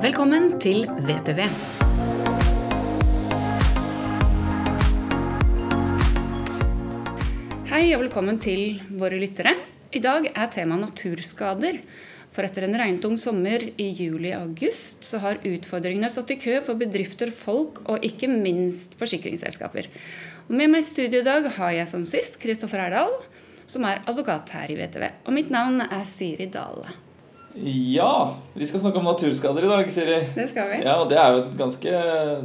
Velkommen til VTV. Hei og velkommen til våre lyttere. I dag er tema naturskader. For etter en regntung sommer i juli-august så har utfordringene stått i kø for bedrifter, folk og ikke minst forsikringsselskaper. Og med meg i studio i dag har jeg som sist Kristoffer Erdal, som er advokat her i VTV. Og mitt navn er Siri Dale. Ja, vi skal snakke om naturskader i dag, Siri. Det skal vi. Ja, og det er jo ganske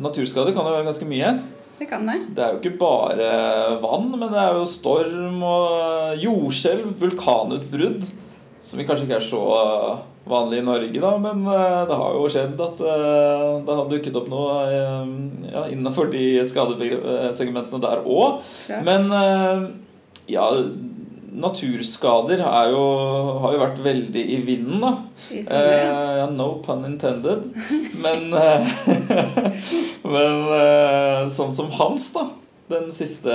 Naturskader kan jo være ganske mye. Det kan det. Det er jo ikke bare vann, men det er jo storm og jordskjelv, vulkanutbrudd. Som vi kanskje ikke er så vanlig i Norge, da, men eh, det har jo skjedd at eh, det har dukket opp noe eh, ja, innenfor de skadesegmentene der òg. Men eh, ja, naturskader er jo, har jo vært veldig i vinden, da. I sommer, ja. Eh, ja, no pun intended. Men, eh, men eh, sånn som Hans, da. Den siste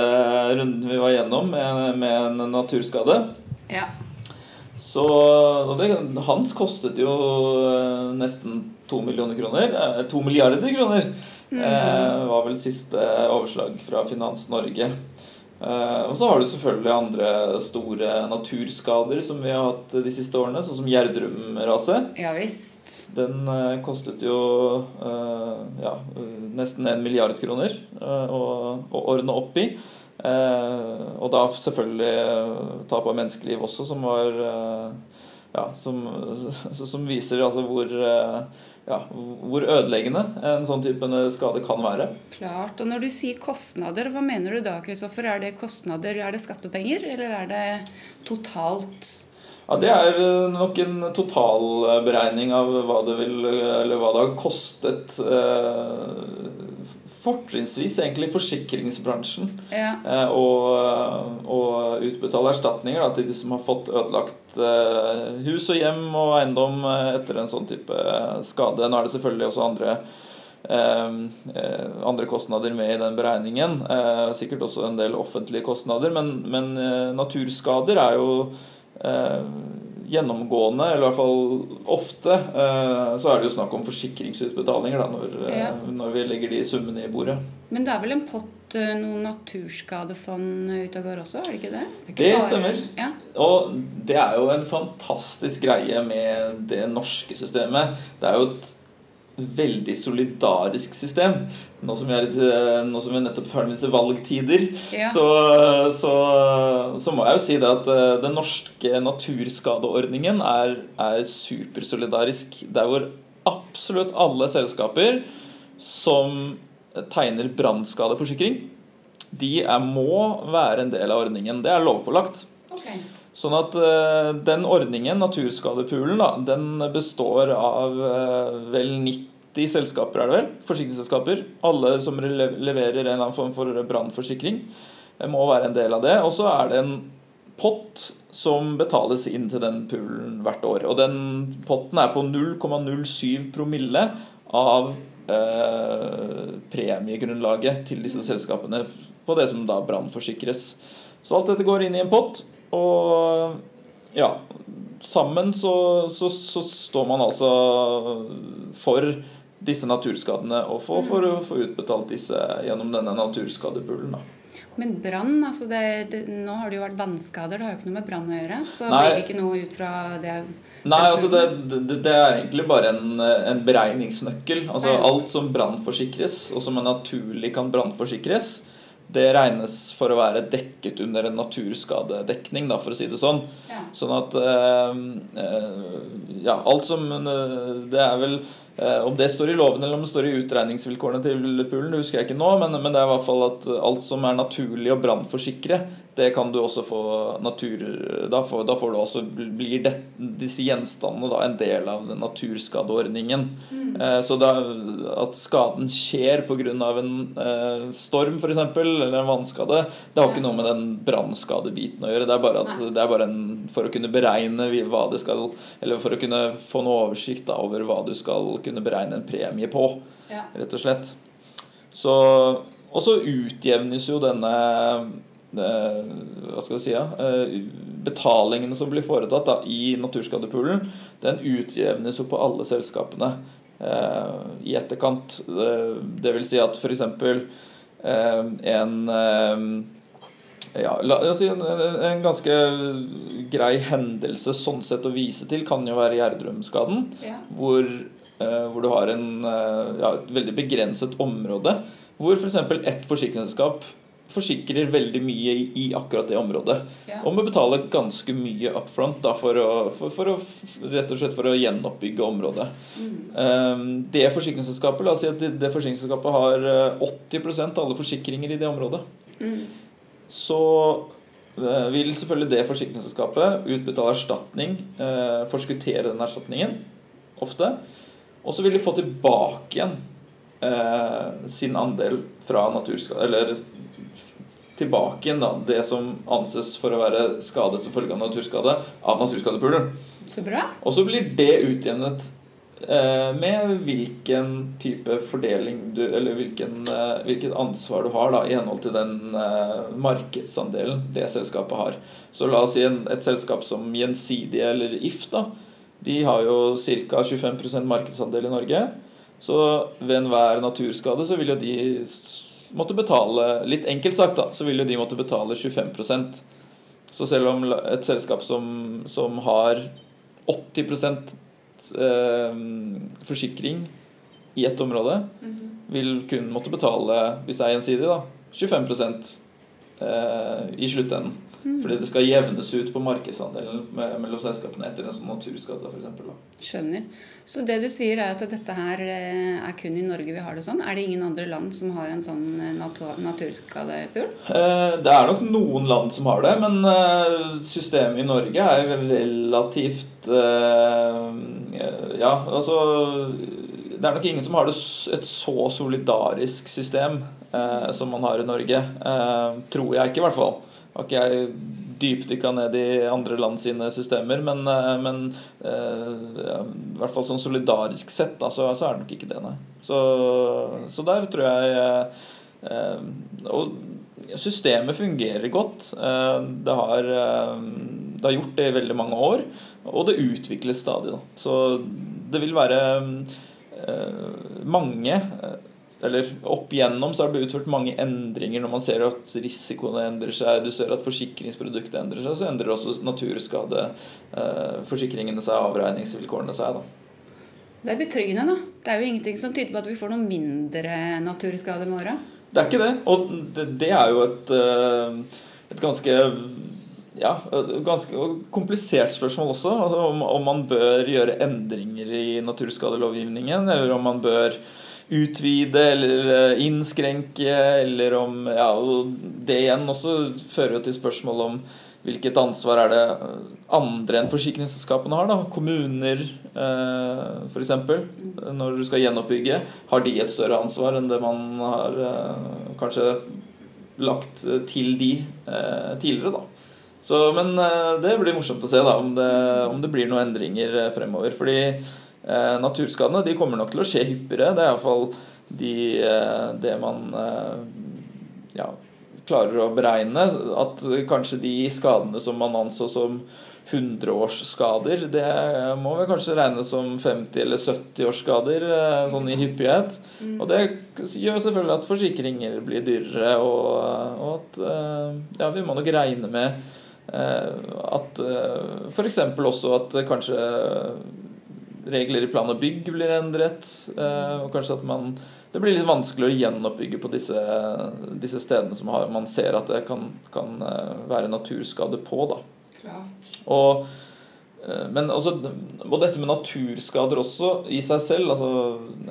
runden vi var gjennom med, med en naturskade. Ja. Så det, Hans kostet jo nesten to millioner kroner. To milliarder kroner. Eh, var vel siste overslag fra Finans Norge. Eh, og så har du selvfølgelig andre store naturskader som vi har hatt de siste årene, sånn som Gjerdrum-raset. ja visst. Den eh, kostet jo eh, ja, nesten en milliard kroner å, å ordne opp i. Og da selvfølgelig tap av menneskeliv også, som var ja, som, som viser altså hvor, eh, ja, hvor ødeleggende en sånn type skade kan være. Klart. Og når du sier kostnader, hva mener du da, Kristoffer? Er det kostnader, er det skattepenger, eller er det totalt? Ja, Det er eh, nok en totalberegning av hva det, vil, eller hva det har kostet eh, Fortrinnsvis egentlig forsikringsbransjen Ja. Og, å, å utbetale erstatninger da, til de som har fått ødelagt eh, hus og hjem og eiendom eh, etter en sånn type skade. Nå er det selvfølgelig også andre eh, eh, andre kostnader med i den beregningen. Eh, sikkert også en del offentlige kostnader, men, men eh, naturskader er jo eh, gjennomgående, eller i hvert fall ofte, eh, så er det jo snakk om forsikringsutbetalinger da, når, eh, Ja. når vi legger de summene i bordet. Men det er vel en pott, eh, noen naturskadefond ute og går også, er det ikke det? Det, ikke Det stemmer. Ja. Og det er jo en fantastisk greie med det norske systemet. Det er jo et veldig solidarisk system. Nå som vi, er litt, eh, nå som vi nettopp er ferdig med disse valgtider, Ja. så, så, så må jeg jo si det at eh, den norske naturskadeordningen er, er supersolidarisk. Der hvor absolutt alle selskaper som tegner brannskadeforsikring, de er, må være en del av ordningen. Det er lovpålagt. Sånn at eh, den ordningen, naturskadepoolen, da, den består av eh, vel 90 selskaper, er det vel? Forsikringsselskaper. Alle som leverer en annen form for brannforsikring, eh, må være en del av det. Og så er det en pott som betales inn til den poolen hvert år. Og den potten er på 0,07 promille av eh, premiegrunnlaget til disse selskapene på det som da brannforsikres. Så alt dette går inn i en pott, og ja Sammen så, så, så står man altså for disse naturskadene og for, for å få utbetalt disse gjennom denne naturskadepoolen. da. Men brann, altså det, det, nå har det jo vært vannskader, det har jo ikke noe med brann å gjøre. Så Nei. blir det ikke noe ut fra det Nei, altså det, det, er egentlig bare en, en beregningsnøkkel. Altså Alt som brannforsikres, og som naturlig kan brannforsikres, det regnes for å være dekket under en naturskadedekning, da, for å si det sånn. Ja. Sånn at eh, eh, Ja, alt som eh, Det er vel Om det står i loven eller om det står i utregningsvilkårene til poolen, husker jeg ikke nå, men, men det er i hvert fall at alt som er naturlig å brannforsikre, det kan du også få natur... Da får, da får du også Blir det, disse gjenstandene da en del av den naturskadeordningen. Eh, så da, at skaden skjer pga. en eh, storm, f.eks., eller en vannskade, det har ikke noe med den brannskadebiten å gjøre. Det er bare, at, det er bare en, for å kunne beregne hva det skal Eller for å kunne få noe oversikt da, over hva du skal kunne beregne en premie på, Ja. rett og slett. Så, og så utjevnes jo denne eh, hva skal vi si, ja, eh, betalingene som blir foretatt da, i naturskadepoolen, den utjevnes jo på alle selskapene. i etterkant. Det vil si at f.eks. en ja, la, altså en, en, ganske grei hendelse sånn sett å vise til kan jo være Gjerdrum-skaden. Ja. Hvor, eh, hvor, du har en, ja, et veldig begrenset område. Hvor f.eks. For ett forsikringsselskap forsikrer veldig mye i akkurat det området. Ja. Og må betale ganske mye up front da, for, å, for, for, å, rett og slett for å gjenoppbygge området. Mm. Um, det forsikringsselskapet la oss si at det, det forsikringsselskapet har 80 eh, av alle forsikringer i det området. Mm så eh, vil selvfølgelig det forsikringsselskapet utbetale erstatning, eh, forskuttere den erstatningen, ofte. Og så vil de få tilbake igjen eh, sin andel fra naturskade Eller tilbake igjen da, det som anses for å være skadet som følge av naturskade, av naturskadepoolen. Så bra. Og så blir det utjevnet Eh, med hvilken type fordeling du Eller hvilken, eh, hvilket ansvar du har da, i henhold til den uh, markedsandelen det selskapet har. Så la oss si en, et selskap som Gjensidige eller If, da. De har jo ca. 25% markedsandel i Norge. Så ved enhver naturskade så vil jo de måtte betale Litt enkelt sagt, da, så vil jo de måtte betale 25% Så selv om et selskap som, som har 80 eh, forsikring i ett område, mm -hmm. vil kun måtte betale, hvis det er gjensidig, da, 25 eh, i sluttenden. Mm. Fordi det skal jevnes ut på markedsandelen mellom selskapene etter en sånn naturskade. Eksempel. Skjønner. Så det du sier er at dette her eh, er kun i Norge vi har det sånn? Er det ingen andre land som har en sånn eh, natur naturskadepool? Eh, det er nok noen land som har det, men systemet i Norge er relativt Ja, altså Det er nok ingen som har det et så solidarisk system som man har i Norge. Tror jeg ikke, i hvert fall har ikke jeg dypdykka ned i andre land sine systemer, men, eh, men eh, ja, i hvert fall sånn solidarisk sett, da, så, så, er det nok ikke det, nei. Så, så der tror jeg eh, Og systemet fungerer godt. Det har, det har gjort det i veldig mange år, og det utvikles stadig. Da. Så det vil være mange eller opp igjennom så har det blitt utført mange endringer når man ser at risikoene endrer seg, du ser at forsikringsproduktet endrer seg, så endrer også naturskadeforsikringene eh, seg, avregningsvilkårene seg. da. Det er betryggende, da. Det er jo ingenting som tyder på at vi får noe mindre naturskade i morgen. Det er ikke det. Og det, det er jo et, eh, et ganske ja, ganske komplisert spørsmål også. Altså om, om man bør gjøre endringer i naturskadelovgivningen, eller om man bør utvide eller eh, innskrenke, eller om Ja, og det igjen også fører jo til spørsmål om hvilket ansvar er det andre enn forsikringsselskapene har? da, Kommuner eh, f.eks. Når du skal gjenoppbygge. Har de et større ansvar enn det man har eh, kanskje lagt til de eh, tidligere? da. Så, men eh, det blir morsomt å se da, om det, om det blir noen endringer eh, fremover. fordi Eh, naturskadene de kommer nok til å skje hyppigere. Det er iallfall de, eh, det man eh, ja, klarer å beregne. At kanskje de skadene som man anså som 100-årsskader, det må vi kanskje regne som 50- eller 70-årsskader sånn i hyppighet. Mm. Og det gjør selvfølgelig at forsikringer blir dyrere, og, og at ja, vi må nok regne med at f.eks. også at kanskje regler i plan og bygg blir endret. Eh, og kanskje at man Det blir litt vanskelig å gjenoppbygge på disse, disse stedene som har, man ser at det kan, kan eh, være naturskade på. da. Og, eh, men også, og dette med naturskader også i seg selv altså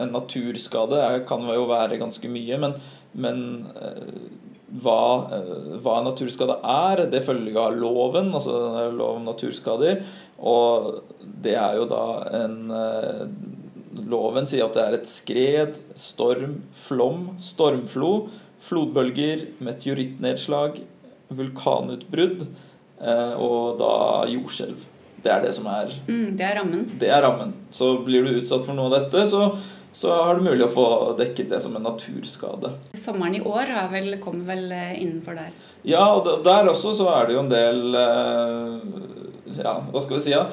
En naturskade kan jo være ganske mye, men, men hva, hva en naturskade er, det følger av loven, altså lov om naturskader. Og det er jo da en eh, Loven sier at det er et skred, storm, flom, stormflo, flodbølger, meteorittnedslag, vulkanutbrudd eh, og da jordskjelv. Det er det som er mm, Det er rammen. Det er rammen. Så blir du utsatt for noe av dette, så, så har du mulig å få dekket det som en naturskade. Sommeren i år har vel, kommer vel eh, innenfor der? Ja, og der også så er det jo en del ja, hva skal vi si, ja,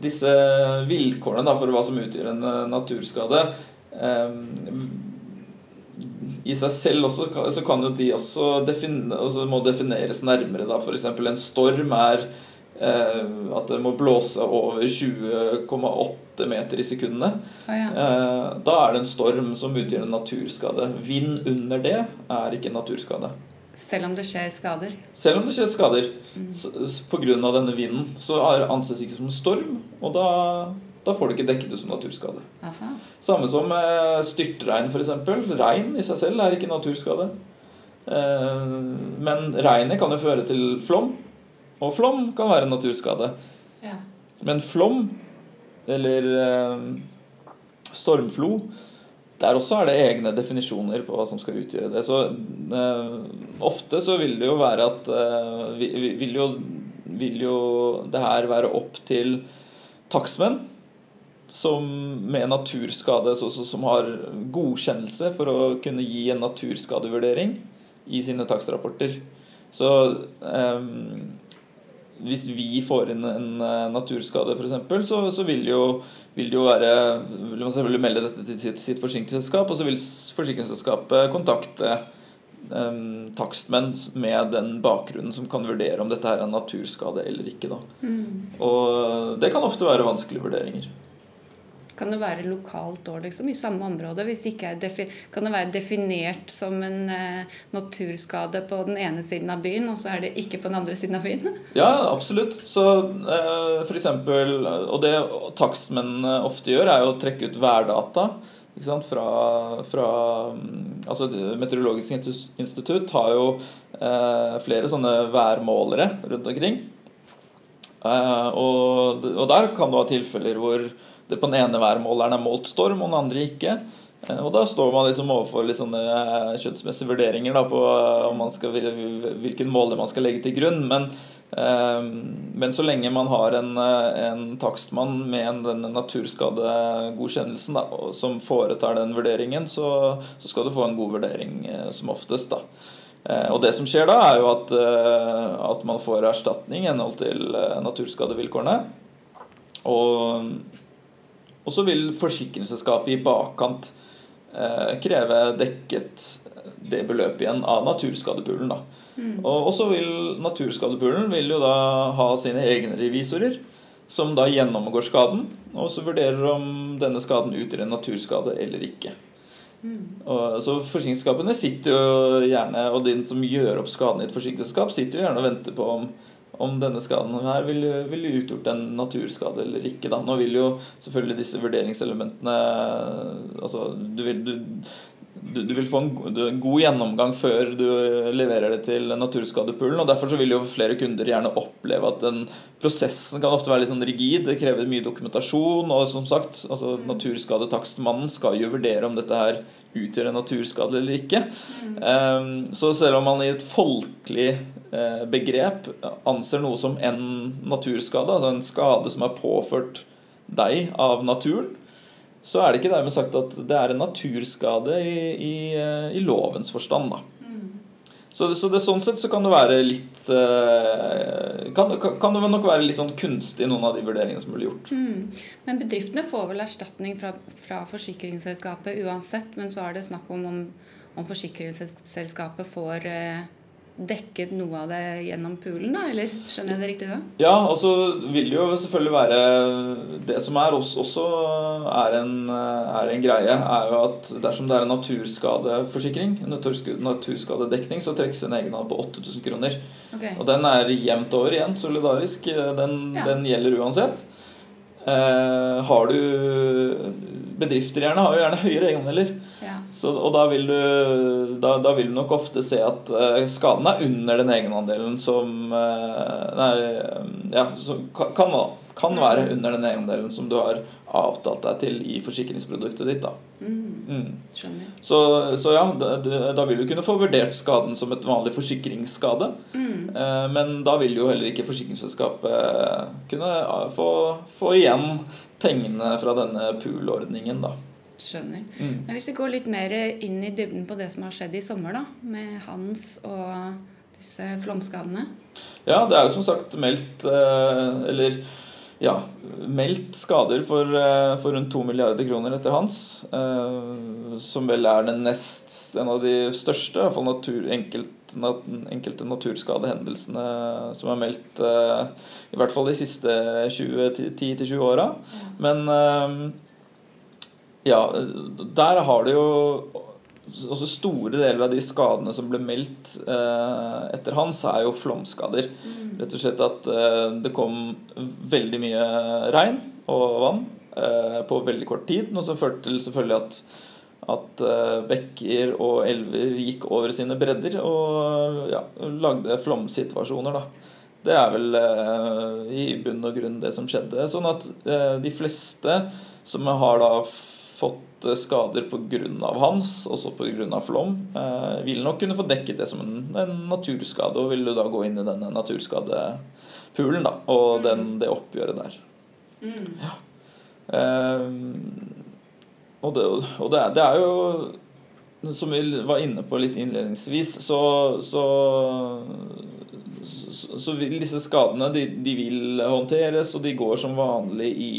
disse vilkårene da, for hva som utgjør en naturskade i seg selv også, så kan jo de også defin, altså må defineres nærmere. da, F.eks. en storm er eh, at det må blåse over 20,8 meter i sekundene. Oh, ja. eh, da er det en storm som utgjør en naturskade. Vind under det er ikke en naturskade. Selv om det skjer skader? Selv om det skjer skader. Mm. Pga. denne vinden så anses det ikke som storm, og da da får du ikke dekket det som naturskade. Aha. Samme som styrtregn, f.eks. Regn i seg selv er ikke naturskade. Eh, men regnet kan jo føre til flom, og flom kan være naturskade. Ja. Men flom, eller eh, stormflo, der også er det egne definisjoner på hva som skal utgjøre det. Så eh, ofte så vil det jo være at vil jo, vil jo det her være opp til takstmenn som med naturskade som har godkjennelse for å kunne gi en naturskadevurdering i sine takstrapporter. Så um, hvis vi får inn en eh, naturskade, f.eks., så, så vil, jo, vil det jo være vil man selvfølgelig melde dette til sitt, sitt forsikringsselskap, og så vil forsikringsselskapet kontakte um, takstmenn med den bakgrunnen som kan vurdere om dette her er en naturskade eller ikke. Mm. Og det kan ofte være vanskelige vurderinger. Kan det være lokalt òg, liksom, i samme område? Hvis det ikke er kan det være definert som en eh, naturskade på den ene siden av byen, og så er det ikke på den andre siden av byen? Ja, absolutt. Så eh, eksempel, Og det takstmennene ofte gjør, er jo å trekke ut værdata. Fra, fra, altså Meteorologisk institutt har jo eh, flere sånne værmålere rundt omkring. Eh, og, og, der kan du ha tilfeller hvor det på den ene værmåleren er målt storm, og den andre ikke. Eh, og da står man liksom overfor litt sånne eh, kjønnsmessige vurderinger da, på eh, skal, hvilken måler man skal legge til grunn. Men, men så lenge man har en, en takstmann med den naturskadegodkjennelsen da, som foretar den vurderingen, så, så, skal du få en god vurdering som oftest. da. Og det som skjer da, er jo at, at man får erstatning i henhold til naturskadevilkårene. Og og så vil forsikringsselskapet i bakkant eh, kreve dekket det beløpet igjen av naturskadepoolen. Mm. Og, så vil naturskadepoolen vil jo da ha sine egne revisorer, som da gjennomgår skaden, og så vurderer om denne skaden utgjør en naturskade eller ikke. Mm. Og, så Forsikringsselskapene sitter jo gjerne, og den som gjør opp skaden i et forsikringsselskap, sitter jo gjerne og venter på om om denne skaden her ville vil utgjort en naturskade eller ikke. Da. Nå vil jo selvfølgelig disse vurderingselementene altså, du vil, du, du, du vil få en, en, god gjennomgang før du leverer det til naturskadepoolen. og Derfor så vil jo flere kunder gjerne oppleve at den prosessen kan ofte være litt sånn rigid. Det krever mye dokumentasjon. Og som sagt, altså, mm. naturskadetakstmannen skal jo vurdere om dette her utgjør en naturskade eller ikke. Mm. Um, så selv om man i et folkelig begrep anser noe som en naturskade, altså en skade som er påført deg av naturen, så er det ikke dermed sagt at det er en naturskade i, i, eh, i lovens forstand. Mm. Så, så det, sånn sett så kan det være litt eh, kan, kan, det nok være litt sånn kunstig, noen av de vurderingene som blir gjort. Mm. Men bedriftene får vel erstatning fra, fra, forsikringsselskapet uansett, men så er det snakk om om, om forsikringsselskapet får eh, dekket noe av det gjennom poolen, da? Eller skjønner jeg det riktig da? Ja, og så vil det jo selvfølgelig være Det som er også, også er, en, er, en, greie, er jo at dersom det er en naturskadeforsikring, naturskadedekning, så trekkes en egenandel på 8000 kroner. Okay. Og den er jevnt over igjen, solidarisk. Den, ja. den gjelder uansett. Eh, har du Bedrifter gjerne har jo gjerne høyere egenandeler. Ja. Så, og da vil, du, da, da vil, du, nok ofte se at uh, skaden er under den egenandelen som uh, Nei, ja, som kan, kan, være under den egenandelen som du har avtalt deg til i forsikringsproduktet ditt. da. Mm. Mm. Skjønner. Så, så ja, da, da, vil du kunne få vurdert skaden som et vanlig forsikringsskade. Mm. Uh, men da vil jo heller ikke forsikringsselskapet kunne få, få igjen pengene fra denne pool-ordningen, da. Skjønner. Mm. Men hvis vi går litt mer inn i dybden på det som har skjedd i sommer, da, med Hans og disse flomskadene? Ja, det er jo som sagt meldt Eller ja, meldt skader for, for rundt 2 milliarder kroner etter Hans. Som vel er den nest, en av de største, i hvert fall natur, enkelt, enkelte naturskadehendelsene som er meldt i hvert fall de siste 10-20 åra. Men ja, der har det jo også store deler av de skadene som ble meldt eh, etter hans, er jo flomskader. Mm. Rett og slett at eh, det kom veldig mye regn og vann eh, på veldig kort tid. Noe som førte til selvfølgelig at, at eh, bekker og elver gikk over sine bredder og ja, lagde flomsituasjoner. da. Det er vel eh, i bunn og grunn det som skjedde. Sånn at eh, de fleste som har da fått eh, skader pga. hans, også pga. flom, eh, vil nok kunne få dekket det som en, en, naturskade, og vil du da gå inn i denne naturskadepulen da, og mm. den, det oppgjøret der. Mm. Ja. Eh, og, det, og det, er, det, er, jo Som vi var inne på litt innledningsvis, så, så, så, så vil disse skadene de, de vil håndteres, og de går som vanlig i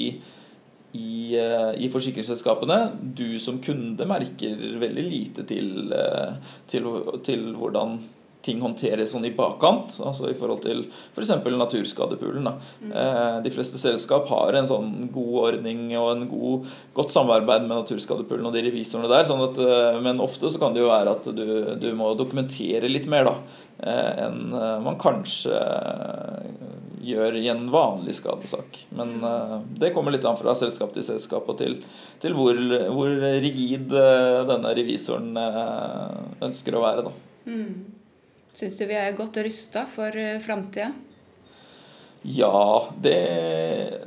i, eh, i, forsikringsselskapene. Du som kunde merker veldig lite til, eh, til, til, hvordan ting håndteres sånn i bakkant. Altså i forhold til f.eks. For naturskadepoolen. Mm. Eh, de fleste selskap har en sånn god ordning og en god, godt samarbeid med naturskadepoolen og de revisorene der. Sånn at, men ofte så kan det jo være at du, du må dokumentere litt mer da, enn man kanskje gjør i en vanlig skadesak. Men uh, det kommer litt an fra selskap til selskap og til, til hvor, hvor, rigid uh, denne revisoren uh, ønsker å være. Da. Mm. Syns du vi er godt rusta for framtida? Ja, det,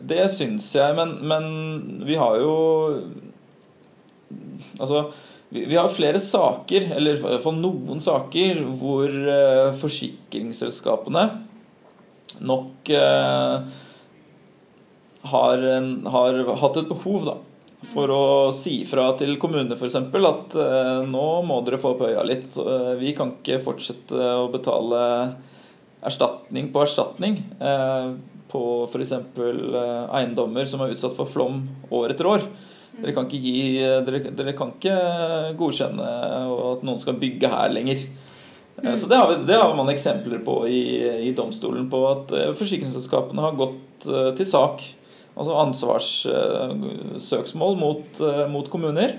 det syns jeg. Men, men, vi har jo Altså, vi, vi har flere saker, eller i hvert fall noen saker, hvor forsikringsselskapene nok eh, har, en, har, hatt et behov da, for å si fra til kommunene f.eks. at eh, nå må dere få opp øya litt. Eh, vi kan ikke fortsette å betale erstatning på erstatning eh, på f.eks. Eh, eiendommer som er utsatt for flom år etter år. Dere kan ikke, gi, dere, dere kan ikke godkjenne at noen skal bygge her lenger. Mm. Så det har, det har, man eksempler på i, i, domstolen på at eh, forsikringsselskapene har gått uh, til sak, altså ansvarssøksmål mot, mot, kommuner.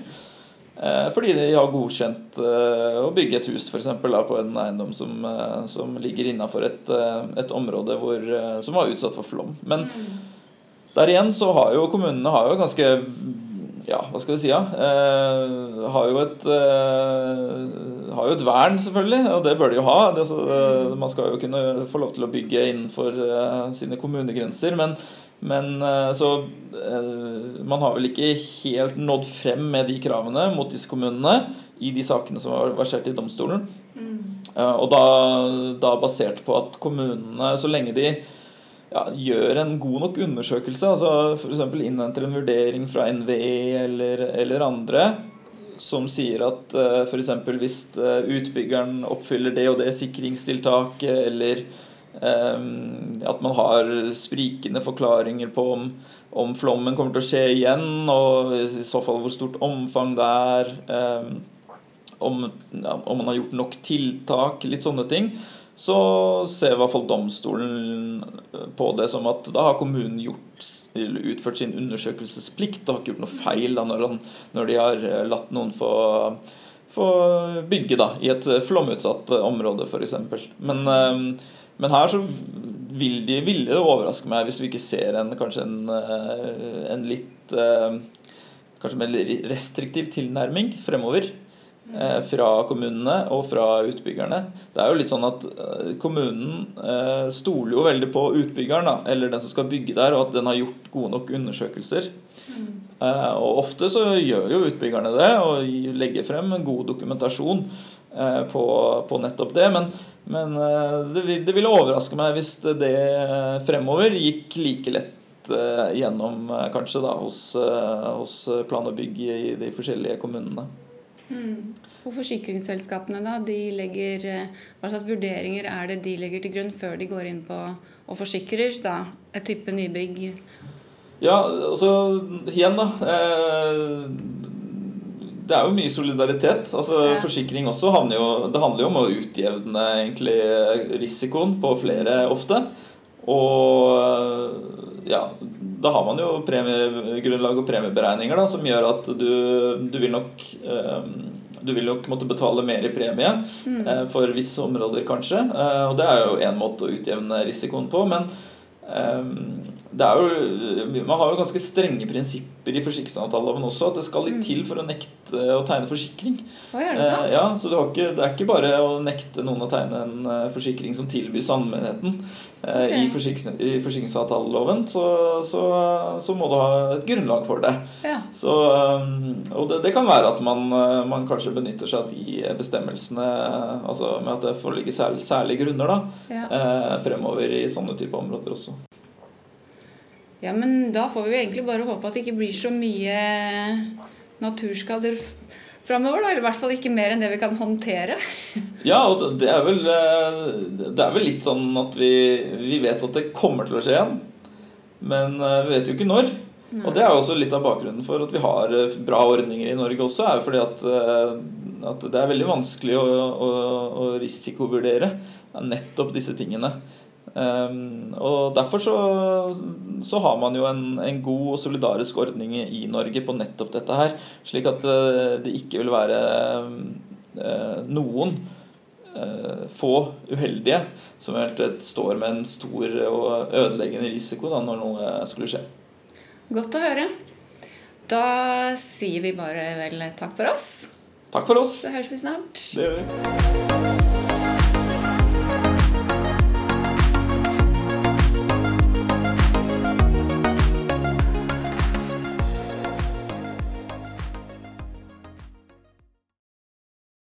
fordi de har godkjent å bygge et hus for eksempel, da, på en eiendom som, som ligger innafor et, et, område hvor, som var utsatt for flom. Men mm. der igjen så har jo kommunene har jo ganske ja, hva skal vi si, ja. Eh, har, jo et, eh, har jo et vern, selvfølgelig, og det bør de jo ha. Det, altså, eh, man skal jo kunne få lov til å bygge innenfor eh, sine kommunegrenser. Men, men eh, så eh, Man har vel ikke helt nådd frem med de kravene mot disse kommunene i de sakene som har versert i domstolen. Mm. og da, da basert på at kommunene, så lenge de ja, gjør en god nok undersøkelse, altså f.eks. innhenter en vurdering fra NVE eller, eller andre som sier at uh, eh, f.eks. hvis uh, utbyggeren oppfyller det og det sikringstiltaket, eller um, at man har sprikende forklaringer på om, om, flommen kommer til å skje igjen, og i så fall hvor stort omfang det er, um, om, ja, om man har gjort nok tiltak, litt sånne ting, så ser i hvert fall domstolen på det som at da har kommunen gjort, utført sin undersøkelsesplikt og har ikke gjort noe feil da, når, han, når de har eh, latt noen få, få bygge da, i et flomutsatt område, f.eks. Men, eh, men her så vil de, ville overraske meg hvis vi ikke ser en, kanskje en, eh, en litt Kanskje mer restriktiv tilnærming fremover Eh, fra kommunene og fra utbyggerne. Det er jo litt sånn at eh, Kommunen eh, stoler jo veldig på utbyggeren, da, eller den som skal bygge der, og at den har gjort gode nok undersøkelser. Mm. Og Ofte så gjør jo utbyggerne det og legger frem en god dokumentasjon på, på nettopp det. Men, men det, det ville overraske meg hvis det fremover gikk like lett gjennom kanskje da hos, hos plan og bygg i de forskjellige kommunene. Mm. Og forsikringsselskapene, da, de legger, eh, hva slags vurderinger er det de legger til grunn før de går inn på og forsikrer da, et type nybygg? Ja, altså igjen, da. Eh, det er jo mye solidaritet. altså ja. Forsikring også handler jo, det handler jo om å utjevne egentlig risikoen på flere ofte. Og ja, da har man jo premiegrunnlag og premieberegninger da, som gjør at du, du vil nok eh, du vil nok måtte betale mer i premie mm. eh, for visse områder, kanskje. Eh, og det er jo én måte å utjevne risikoen på. Men jo, man har jo ganske strenge prinsipper i forsikringsavtaleloven også. At det skal litt mm. til for å nekte å tegne forsikring. Oi, er det sant? ja, så det, ikke, det, er ikke bare å nekte noen å tegne en forsikring som tilbys allmennheten. Eh, okay. I, forsikrings, I forsikringsavtaleloven så, så, så, må du ha et grunnlag for det. Ja. Så, eh, og det, det, kan være at man, eh, man, kanskje benytter seg av de bestemmelsene altså med at det foreligger særlig, grunner da, ja. fremover i sånne type områder også. Ja, men da får vi egentlig bare håpe at det ikke blir så mye naturskader framover. Eller i hvert fall ikke mer enn det vi kan håndtere. ja, og det er, vel, eh, det er vel litt sånn at vi, vi, vet at det kommer til å skje igjen. Men eh, vi vet jo ikke når. Nei. Og det er jo også litt av bakgrunnen for at vi har eh, bra ordninger i Norge også. er jo fordi at, at det er veldig vanskelig å, å, å risikovurdere nettopp disse tingene. Um, og Derfor så, så, har man jo en, en, god og solidarisk ordning i Norge på nettopp dette her. Slik at uh, det ikke vil være uh, noen uh, få uheldige som eventuelt står med en stor og ødeleggende risiko da, når noe skulle skje. Godt å høre. Da sier vi bare vel takk for oss. Takk for oss. Så høres vi snart. Det gjør vi.